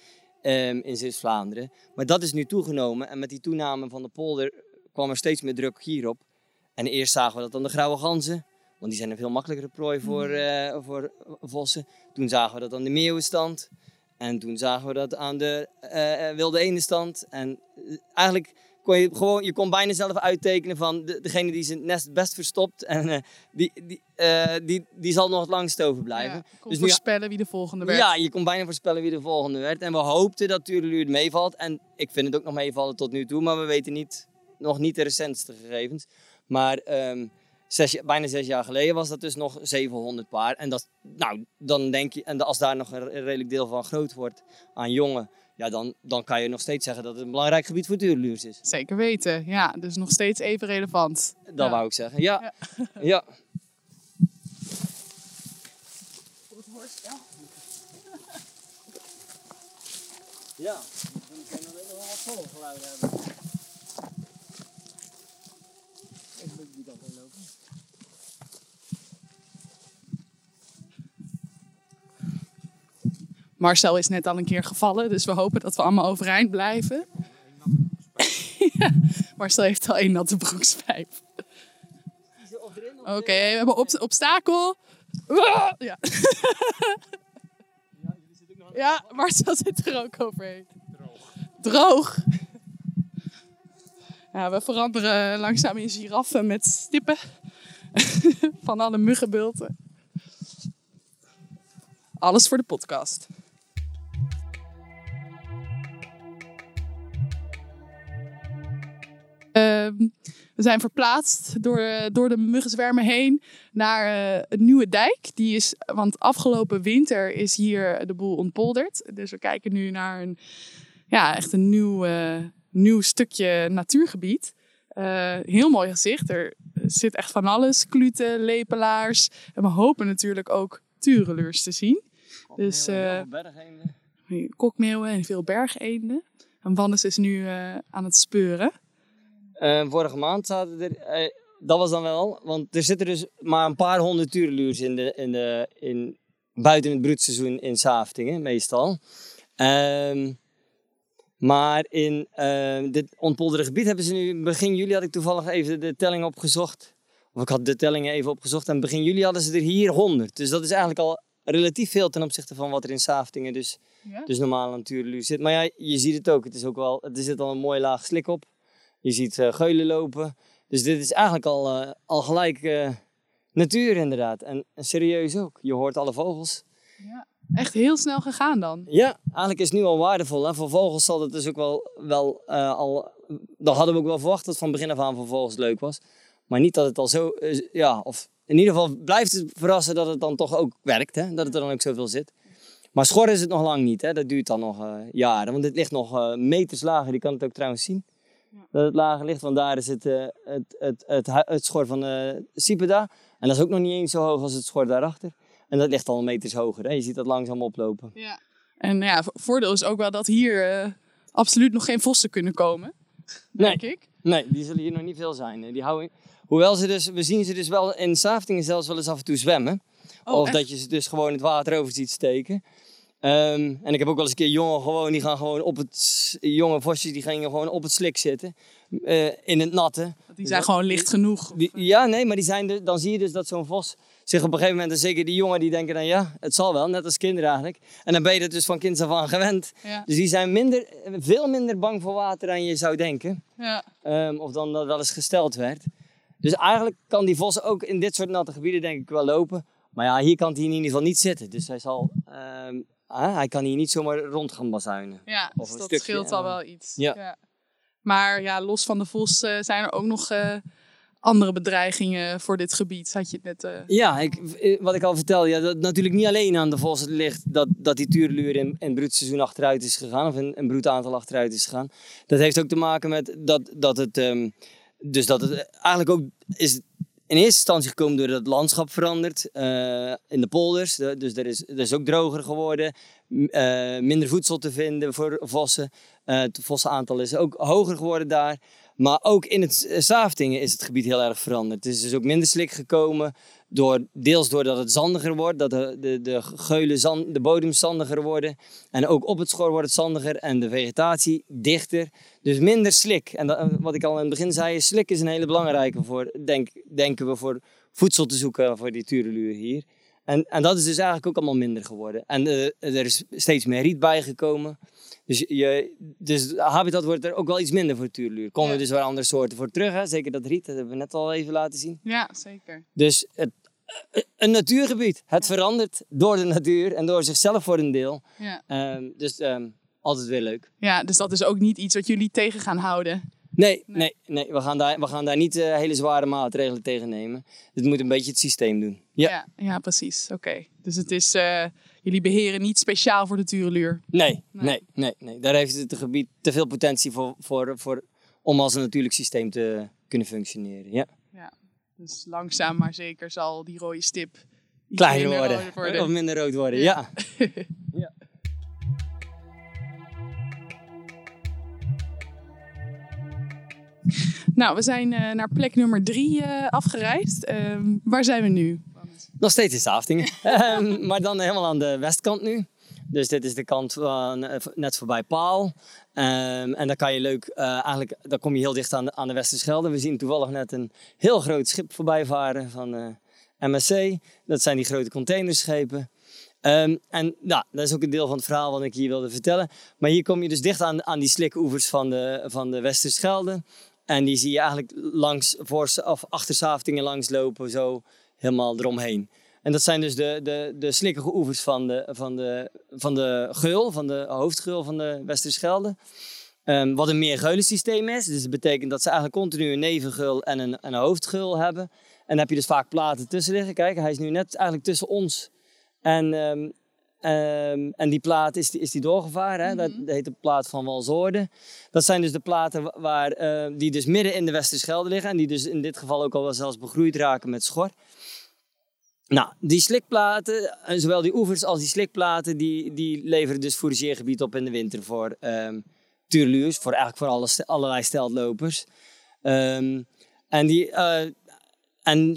ehm, in Zeeuws-Vlaanderen. Maar dat is nu toegenomen. En met die toename van de polder kwam er steeds meer druk hierop. En eerst zagen we dat aan de grauwe ganzen. Want die zijn een veel makkelijkere prooi voor, eh, voor vossen. Toen zagen we dat aan de meeuwenstand. En toen zagen we dat aan de eh, eh, wilde eendenstand. En eigenlijk kon je gewoon, je kon bijna zelf uittekenen van de, degene die zijn nest best verstopt. En eh, die, die, eh, die, die zal nog het langst overblijven. Ja, kon Dus nu- voorspellen wie de volgende werd. Ja, je kon bijna voorspellen wie de volgende werd. En we hoopten dat Tureluur het meevalt. En ik vind het ook nog meevallen tot nu toe. Maar we weten niet, nog niet de recentste gegevens. Maar ehm, zes, bijna zes jaar geleden was dat dus nog 700 paar. En dat, nou, dan denk je, en als daar nog een redelijk deel van groot wordt aan jongen. Ja, dan, dan kan je nog steeds zeggen dat het een belangrijk gebied voor tureluurs is. Zeker weten, ja. Dus nog steeds even relevant. Dat Ja. wou ik zeggen. Ja. ja. Ja, dan kan je nog wel wat volgeluiden hebben. Even die kant op lopen. Marcel is net al een keer gevallen, dus we hopen dat we allemaal overeind blijven. Marcel heeft al één natte broekspijp. Oké, we hebben obstakel. Ah, Ja. ja, Marcel zit er ook overheen. Droog. Ja, we veranderen langzaam in giraffen met stippen. Van alle muggenbulten. Alles voor de podcast. We zijn verplaatst door, door de muggenzwermen heen naar eh, een nieuwe dijk. Die is, want afgelopen winter is hier de boel ontpolderd. Dus we kijken nu naar een, ja, echt een nieuw, eh, nieuw stukje natuurgebied. Eh, heel mooi gezicht. Er zit echt van alles. Kluten, lepelaars. En we hopen natuurlijk ook tureluurs te zien. Dus eh, kokmeeuwen en veel bergeenden. En Wannes is nu eh, aan het speuren. Eh, vorige maand zaten er, eh, dat was dan wel, want er zitten dus maar een paar honderd tureluurs in de, in de, in, buiten het broedseizoen in Saftingen, meestal. Ehm, maar in eh, dit ontpolderde gebied hebben ze nu, begin juli had ik toevallig even de telling opgezocht. Of ik had de tellingen even opgezocht en begin juli hadden ze er hier 100. Dus dat is eigenlijk al relatief veel ten opzichte van wat er in Saftingen dus, Ja? dus normaal natuurluur zit. Maar ja, je ziet het ook. Het is ook wel, er zit al een mooi laag slik op. Je ziet eh, geulen lopen. Dus dit is eigenlijk al, eh, al gelijk eh, natuur inderdaad. En, en serieus ook. Je hoort alle vogels. Echt heel snel gegaan dan. Ja, eigenlijk is het nu al waardevol. Hè? Voor vogels zal het dus ook wel, wel al... Dat hadden we ook wel verwacht dat het van begin af aan voor vogels leuk was. Maar niet dat het al zo... ja, of in ieder geval blijft het verrassen dat het dan toch ook werkt. Hè? Dat het er dan ook zoveel zit. Maar schor is het nog lang niet. Hè? Dat duurt dan nog jaren. Want dit ligt nog meters lager. Je kan het ook trouwens zien. Dat het lager ligt. Want daar is het, eh, het, het, het, het schor van de Sipeda. En dat is ook nog niet eens zo hoog als het schor daarachter. En dat ligt al meters hoger. Hè? Je ziet dat langzaam oplopen. Ja. En ja, vo- voordeel is ook wel dat hier eh, absoluut nog geen vossen kunnen komen. Nee. Denk ik. Nee, die zullen hier nog niet veel zijn. Die houden... Hoewel ze dus, we zien ze dus wel in Saftingen zelfs wel eens af en toe zwemmen. Oh, of echt? dat je ze dus gewoon het water over ziet steken. Ehm, en ik heb ook wel eens een keer jongen gewoon, die gaan gewoon op het, jonge vosjes, die gingen gewoon op het slik zitten. eh, in het natte. Die zijn gewoon licht genoeg. Die, ja, nee, maar die zijn de, dan zie je dus dat zo'n vos zich op een gegeven moment, en zeker die jongen, die denken dan ja, het zal wel, net als kinderen eigenlijk. En dan ben je er dus van kinds af aan gewend. Ja. Dus die zijn minder, veel minder bang voor water dan je zou denken. Ja. Ehm, of dan dat wel eens gesteld werd. Dus eigenlijk kan die vos ook in dit soort natte gebieden denk ik wel lopen. Maar ja, hier kan hij in ieder geval niet zitten. Dus hij zal, ehm, ah, hij kan hier niet zomaar rond gaan bazuinen. Ja, Of dus een dat stukje, scheelt al wel iets. Ja. Maar ja, los van de vos eh, zijn er ook nog eh, andere bedreigingen voor dit gebied. Had je het net... eh, Ja, ik, wat ik al vertelde, ja, dat natuurlijk niet alleen aan de vos het ligt dat, dat die tuurluur in, in broedseizoen achteruit is gegaan, of in, in broedaantal achteruit is gegaan. Dat heeft ook te maken met dat, dat het, ehm, dus dat het eigenlijk ook is in eerste instantie gekomen doordat het landschap verandert eh, in de polders. De- dus er is, er ook droger geworden, eh, minder voedsel te vinden voor vossen. Eh, het vossenaantal is ook hoger geworden daar. Maar ook in het eh, Saftingen is het gebied heel erg veranderd. Het is dus ook minder slik gekomen. Door, deels doordat het zandiger wordt, dat de, de, de geulen zand, de bodems zandiger worden. En ook op het schor wordt het zandiger en de vegetatie dichter. Dus minder slik. En dat, wat ik al in het begin zei, slik is een hele belangrijke voor, denk, denken we, voor voedsel te zoeken voor die tureluur hier. En, en dat is dus eigenlijk ook allemaal minder geworden. En eh, er is steeds meer riet bijgekomen. Dus, je, dus habitat wordt er ook wel iets minder voor tureluur. Komen Ja. er dus wel andere soorten voor terug. Hè? Zeker dat riet, dat hebben we net al even laten zien. ja, zeker. Dus het, een natuurgebied. Het verandert door de natuur en door zichzelf voor een deel. Ja. Ehm, dus ehm, altijd weer leuk. ja, dus dat is ook niet iets wat jullie tegen gaan houden. Nee, nee, nee we, gaan daar, we gaan daar niet eh, hele zware maatregelen tegen nemen. Het moet een beetje het systeem doen. Ja. Ja, ja, precies. Oké. Dus het is, eh, jullie beheren niet speciaal voor de tureluur. Nee, Nee. nee, nee, nee. Daar heeft het gebied te veel potentie voor, voor, voor, om als een natuurlijk systeem te kunnen functioneren. Ja. Dus langzaam maar zeker zal die rode stip iets Kleiner minder worden. rood worden. Of minder rood worden, ja. Nou, we zijn eh, naar plek nummer drie eh, afgereisd. Ehm, waar zijn we nu? Nog steeds in Saftingen. Ehm, maar dan helemaal aan de westkant nu. Dus dit is de kant van eh, net voorbij Paal. Ehm, en dan kan je leuk, eh, eigenlijk, dan kom je heel dicht aan de, aan de Westerschelde. We zien toevallig net een heel groot schip voorbij varen van eh, MSC. Dat zijn die grote containerschepen. Ehm, en nou, dat is ook een deel van het verhaal wat ik hier wilde vertellen. Maar hier kom je dus dicht aan, aan die slikoevers van de, van de Westerschelde. En die zie je eigenlijk langs, voor, of achter Saftingen langs lopen, zo helemaal eromheen. En dat zijn dus de, de, de slikkige oevers van de, van, de, van de geul, van de hoofdgeul van de Westerschelde. Ehm, wat een meergeulensysteem is. Dus dat betekent dat ze eigenlijk continu een nevengeul en een, een hoofdgeul hebben. En dan heb je dus vaak platen tussen liggen. Kijk, hij is nu net eigenlijk tussen ons en, ehm, ehm, en die plaat is die, is die doorgevaren. Hè? Dat, dat heet de plaat van Walsoorde. Dat zijn dus de platen wa- waar, die dus midden in de Westerschelde liggen. En die dus in dit geval ook al wel zelfs begroeid raken met schor. Nou, die slikplaten, eh, zowel die oevers als die slikplaten, die, die leveren dus fourageergebied op in de winter voor ehm tureluurs, voor eigenlijk voor alle, allerlei steltlopers. Ehm, en die, eh, en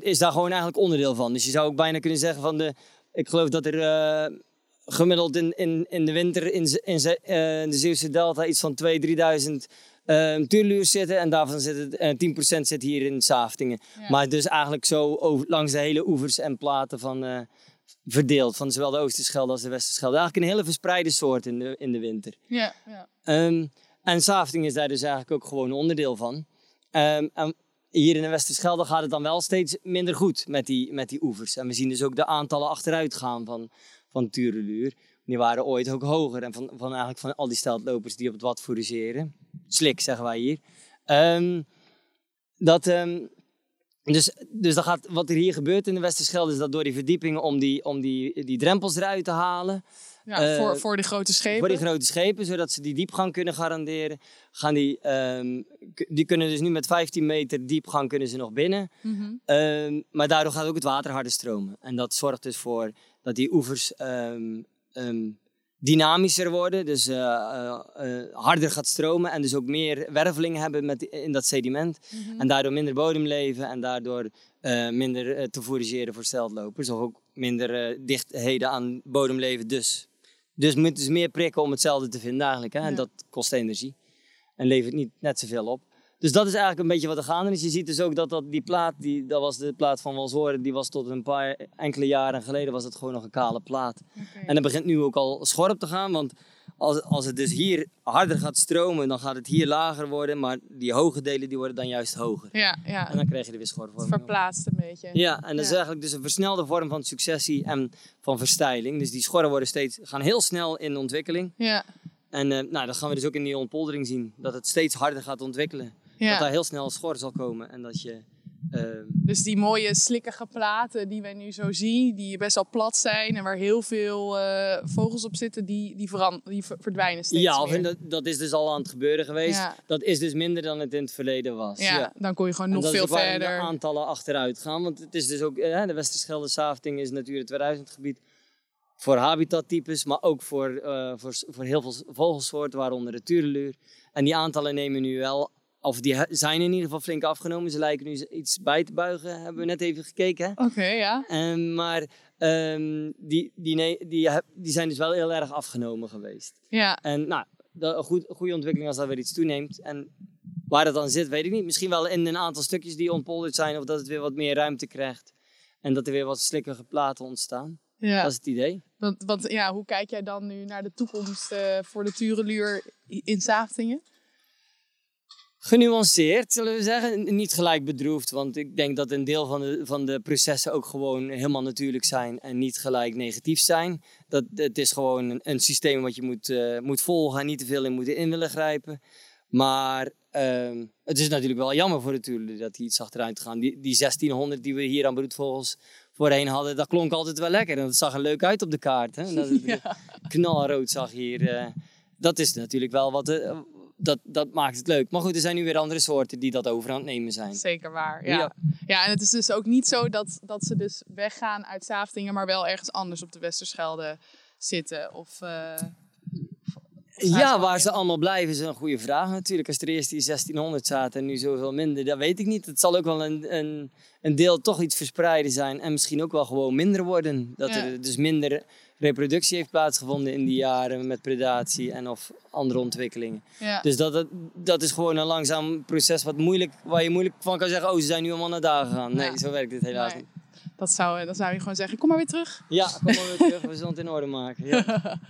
is daar gewoon eigenlijk onderdeel van. Dus je zou ook bijna kunnen zeggen van de, ik geloof dat er eh, gemiddeld in, in, in de winter in, in, in de Zeeuwse Delta iets van 2.000, 3.000 tureluurs zitten. En daarvan zit het, eh, 10% zit hier in Saftingen. Ja. Maar dus eigenlijk zo over, langs de hele oevers en platen van, eh, verdeeld. Van zowel de Oosterschelde als de Westerschelde. Eigenlijk een hele verspreide soort in de, in de winter. Ja, ja. Ehm, en Safting is daar dus eigenlijk ook gewoon een onderdeel van. Ehm, en hier in de Westerschelde gaat het dan wel steeds minder goed met die, met die oevers. En we zien dus ook de aantallen achteruit gaan van, van Tureluur. Die waren ooit ook hoger. En van, van eigenlijk van al die steltlopers die op het wat fourageren. Slik zeggen wij hier. Ehm, dat, ehm, dus, dus dat gaat, wat er hier gebeurt in de Westerschelde is dat door die verdiepingen om die, om die, die drempels eruit te halen. ja Eh, voor, voor de grote schepen. Voor die grote schepen, zodat ze die diepgang kunnen garanderen. Gaan die, ehm, die kunnen dus nu met 15 meter diepgang kunnen ze nog binnen. Mhm. Maar daardoor gaat ook het water harder stromen. En dat zorgt dus voor dat die oevers ehm, dynamischer worden. Dus eh, eh, eh, harder gaat stromen. En dus ook meer werveling hebben met, in dat sediment. En daardoor minder bodemleven. En daardoor minder te fourageren voor steltlopers. Of ook minder dichtheden aan bodemleven dus. Dus moeten ze meer prikken om hetzelfde te vinden eigenlijk. Hè? En dat kost energie. En levert niet net zoveel op. Dus dat is eigenlijk een beetje wat er gaande is. Je ziet dus ook dat, dat die plaat, die, dat was de plaat van Walshoren, die was tot een paar enkele jaren geleden was het gewoon nog een kale plaat. En dat begint nu ook al schorp te gaan, want als, als het dus hier harder gaat stromen, dan gaat het hier lager worden, maar die hoge delen die worden dan juist hoger. Ja, ja. En dan krijg je er weer schorvorming op. verplaatst een beetje. Ja, en dat is eigenlijk dus een versnelde vorm van successie en van verstijling. Dus die schorren worden steeds, gaan heel snel in ontwikkeling. Ja, En eh, nou, dat gaan we dus ook in die ontpoldering zien, dat het steeds harder gaat ontwikkelen. Dat ja. daar heel snel schor zal komen en dat je... eh, Dus die mooie slikkige platen die wij nu zo zien, die best wel plat zijn en waar heel veel eh, vogels op zitten, die, die, die ver- verdwijnen steeds ja, meer. en dat, dat is dus al aan het gebeuren geweest. Ja. Dat is dus minder dan het in het verleden was. ja, dan kon je gewoon En nog veel verder. de aantallen achteruit gaan. Want het is dus ook, eh, de Westerschelde Safting is Natura 2000 gebied voor habitattypes, maar ook voor, eh, voor, voor heel veel vogelsoorten, waaronder de tureluur. En die aantallen nemen nu wel, of die zijn in ieder geval flink afgenomen. Ze lijken nu iets bij te buigen, hebben we net even gekeken. Oké, ja. Ehm, maar ehm, die, die, die, die zijn dus wel heel erg afgenomen geweest. Ja, En nou, een goed, goede ontwikkeling als dat weer iets toeneemt. En waar dat dan zit, weet ik niet. Misschien wel in een aantal stukjes die ontpolderd zijn, of dat het weer wat meer ruimte krijgt. En dat er weer wat slikkige platen ontstaan. ja. Dat is het idee. Want, want ja, hoe kijk jij dan nu naar de toekomst eh, voor de Tureluur in Saftingen? Genuanceerd, zullen we zeggen. Niet gelijk bedroefd, want ik denk dat een deel van de, van de processen ook gewoon helemaal natuurlijk zijn en niet gelijk negatief zijn. Dat, het is gewoon een, een systeem wat je moet, eh, moet volgen en niet te veel in moet in willen grijpen. Maar ehm, het is natuurlijk wel jammer voor de tuurlijk dat die iets achteruit gaan. Die, die 1600 die we hier aan broedvogels voorheen hadden, dat klonk altijd wel lekker. En dat zag er leuk uit op de kaart. Hè? Dat het Ja. knalrood zag hier. eh, dat is natuurlijk wel wat... dat, dat maakt het leuk. Maar goed, er zijn nu weer andere soorten die dat over aan het nemen zijn. Zeker waar, ja. Ja. ja. en het is dus ook niet zo dat, dat ze dus weggaan uit Saftingen, maar wel ergens anders op de Westerschelde zitten. Of, eh, Ja, waar ze allemaal blijven is een goede vraag natuurlijk. Als er eerst die 1600 zaten en nu zoveel minder, dat weet ik niet. Het zal ook wel een, een, een deel toch iets verspreiden zijn en misschien ook wel gewoon minder worden. Dat Ja. er dus minder reproductie heeft plaatsgevonden in die jaren met predatie en of andere ontwikkelingen. Ja. Dus dat, dat, dat is gewoon een langzaam proces wat moeilijk, waar je moeilijk van kan zeggen, oh ze zijn nu allemaal naar daar gegaan. Nee, Ja. zo werkt het helaas Nee. niet. Dat zou, dan zou je gewoon zeggen, kom maar weer terug. Ja, kom maar weer terug, we zullen het in orde maken. Ja.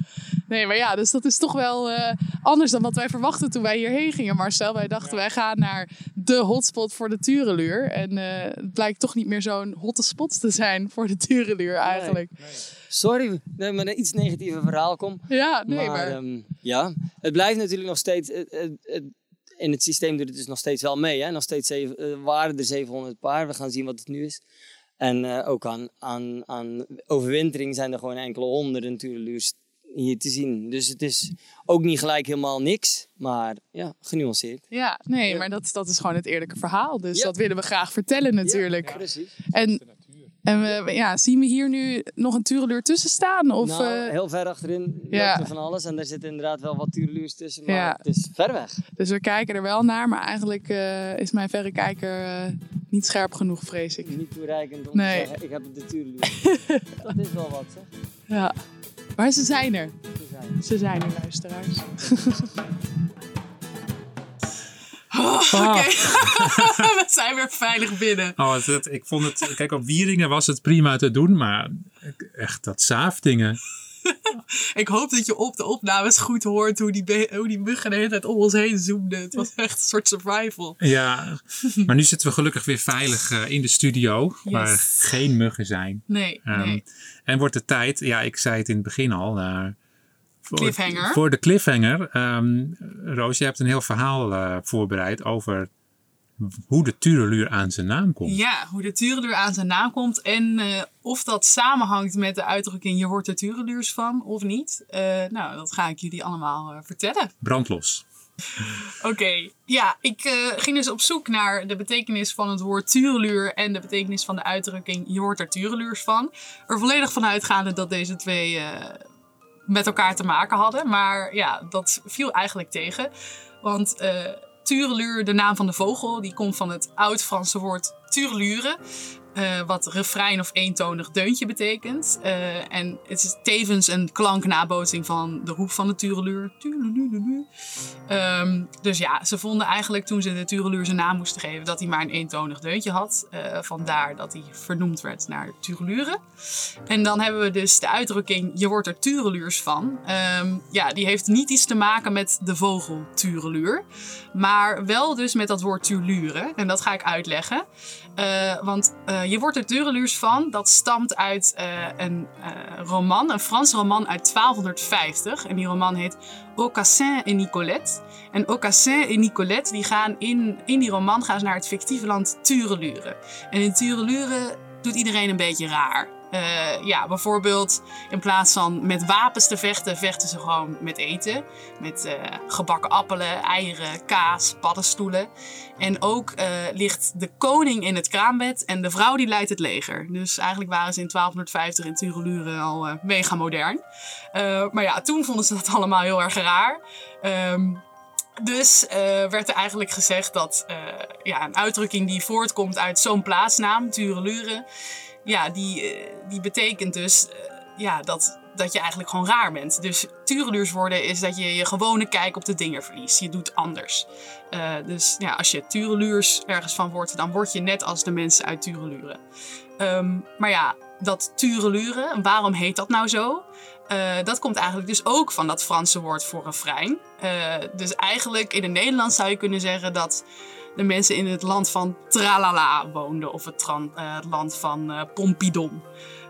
Nee, maar ja, dus dat is toch wel eh, anders dan wat wij verwachten toen wij hierheen gingen, Marcel. Wij dachten, wij gaan naar de hotspot voor de Tureluur. En eh, het blijkt toch niet meer zo'n hotte spot te zijn voor de Tureluur eigenlijk. Sorry ik met een iets negatiever verhaal kom. Ja, nee, maar... ehm, ja, het blijft natuurlijk nog steeds. Het, het, het- in het systeem doet het dus nog steeds wel mee. Hè? Nog steeds zeven, eh, waren er 700 paar. We gaan zien wat het nu is. En eh, ook aan, aan, aan overwintering zijn er gewoon enkele honderden tureluurs hier te zien. Dus het is ook niet gelijk helemaal niks. Maar ja, genuanceerd. Ja, nee, maar dat, dat is gewoon het eerlijke verhaal. Dus Ja. dat willen we graag vertellen natuurlijk. Ja, precies. En, en we, ja, zien we hier nu nog een tureluur tussen staan? Of, nou, eh, heel ver achterin ja. loopt er van alles. En daar zitten inderdaad wel wat tureluurs tussen. Maar Ja. het is ver weg. dus we kijken er wel naar, maar eigenlijk eh, is mijn verrekijker eh niet scherp genoeg, vrees ik. Niet toereikend om Nee. te zeggen, ik heb de tureluurs. dat is wel wat, zeg. Ja. Maar ze zijn er. Ze zijn. Ze zijn er, luisteraars. Ah. we zijn weer veilig binnen. Oh, het- het- ik vond het, kijk, op Wieringen was het prima te doen, maar echt dat zaafdingen. Ik hoop dat je op de opnames goed hoort hoe die, hoe die muggen de hele tijd om ons heen zoomden. Het was echt een soort survival. Ja, maar nu zitten we gelukkig weer veilig eh, in de studio, waar geen muggen zijn. Nee, Ehm, nee. En wordt de tijd, ja, ik zei het in het begin al. eh, voor, Cliffhanger. Voor de cliffhanger. Ehm, Roos, je hebt een heel verhaal eh, voorbereid over hoe de tureluur aan zijn naam komt. Ja, hoe de tureluur aan zijn naam komt en eh, of dat samenhangt met de uitdrukking je wordt er tureluurs van of niet. Eh, nou, dat ga ik jullie allemaal eh, vertellen. Brandlos. Oké, ja, ik ging dus op zoek naar de betekenis van het woord tureluur en de betekenis van de uitdrukking je wordt er tureluurs van. Er volledig van uitgaande dat deze twee met elkaar te maken hadden, maar ja, dat viel eigenlijk tegen. Want tureluur, de naam van de vogel, die komt van het oud-Franse woord turelure. Eh, wat refrein of eentonig deuntje betekent. Eh, en het is tevens een klanknabootsing van de roep van de tureluur. Ehm, dus ja, ze vonden eigenlijk toen ze de tureluur zijn naam moesten geven dat hij maar een eentonig deuntje had. Eh, vandaar dat hij vernoemd werd naar turelure. En dan hebben we dus de uitdrukking je wordt er tureluurs van. Ehm, ja, die heeft niet iets te maken met de vogel tureluur. Maar wel dus met dat woord turlure. En dat ga ik uitleggen. Eh, want eh, je wordt er tureluurs van. Dat stamt uit eh, een roman, een Frans roman uit 1250. En die roman heet Aucassin et Nicolette. En Aucassin en Nicolette die gaan in, in die roman gaan ze naar het fictieve land Turelure. En in Turelure doet iedereen een beetje raar. Eh, ja, bijvoorbeeld in plaats van met wapens te vechten, vechten ze gewoon met eten. Met eh, gebakken appelen, eieren, kaas, paddenstoelen. En ook eh, ligt de koning in het kraambed en de vrouw die leidt het leger. Dus eigenlijk waren ze in 1250 in Turelure al mega modern. Maar ja, toen vonden ze dat allemaal heel erg raar. Ehm, dus werd er eigenlijk gezegd dat ja, een uitdrukking die voortkomt uit zo'n plaatsnaam, Turelure, ja, die, eh, die betekent dus eh, ja, dat, dat je eigenlijk gewoon raar bent. Dus tureluurs worden is dat je je gewone kijk op de dingen verliest. Je doet anders. Eh, dus ja, als je tureluurs ergens van wordt, dan word je net als de mensen uit Turelure. Ehm, maar ja, dat Turelure, waarom heet dat nou zo? Dat komt eigenlijk dus ook van dat Franse woord voor refrein. Eh, dus eigenlijk in het Nederlands zou je kunnen zeggen dat de mensen in het land van Tralala woonden. Of het, eh, het land van eh, Pompidon.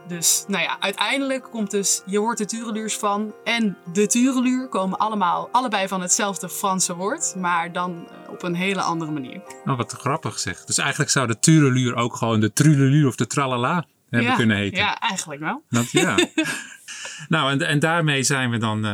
Dus nou ja, uiteindelijk komt dus je hoort de tureluurs van en de tureluur komen allemaal, allebei van hetzelfde Franse woord, maar dan eh, op een hele andere manier. Nou, wat grappig zeg. Dus eigenlijk zou de tureluur ook gewoon de truleluur of de tralala hebben ja, kunnen heten. Ja, eigenlijk wel. Dat, ja. nou, en, en daarmee zijn we dan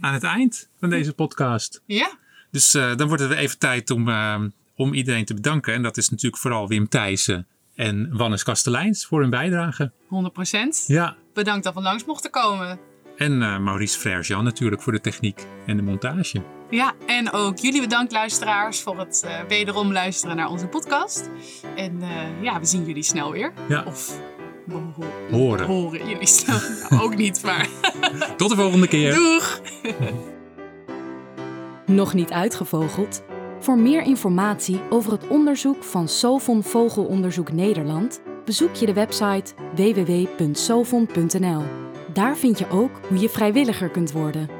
aan het eind van deze podcast. Ja, Dus eh, dan wordt het weer even tijd om, eh, om iedereen te bedanken. En dat is natuurlijk vooral Wim Thijssen en Wannes Kasteleins voor hun bijdrage. 100%. Ja, Bedankt dat we langs mochten komen. En eh, Maurice Frère-Jean natuurlijk voor de techniek en de montage. Ja, en ook jullie bedankt luisteraars voor het eh, wederom luisteren naar onze podcast. En ja, we zien jullie snel weer. Ja. Of we ho- Horen. horen jullie snel. Nou, ook niet, maar Tot de volgende keer. doeg! Nog niet uitgevogeld? Voor meer informatie over het onderzoek van Sovon Vogelonderzoek Nederland bezoek je de website www.sovon.nl. Daar vind je ook hoe je vrijwilliger kunt worden.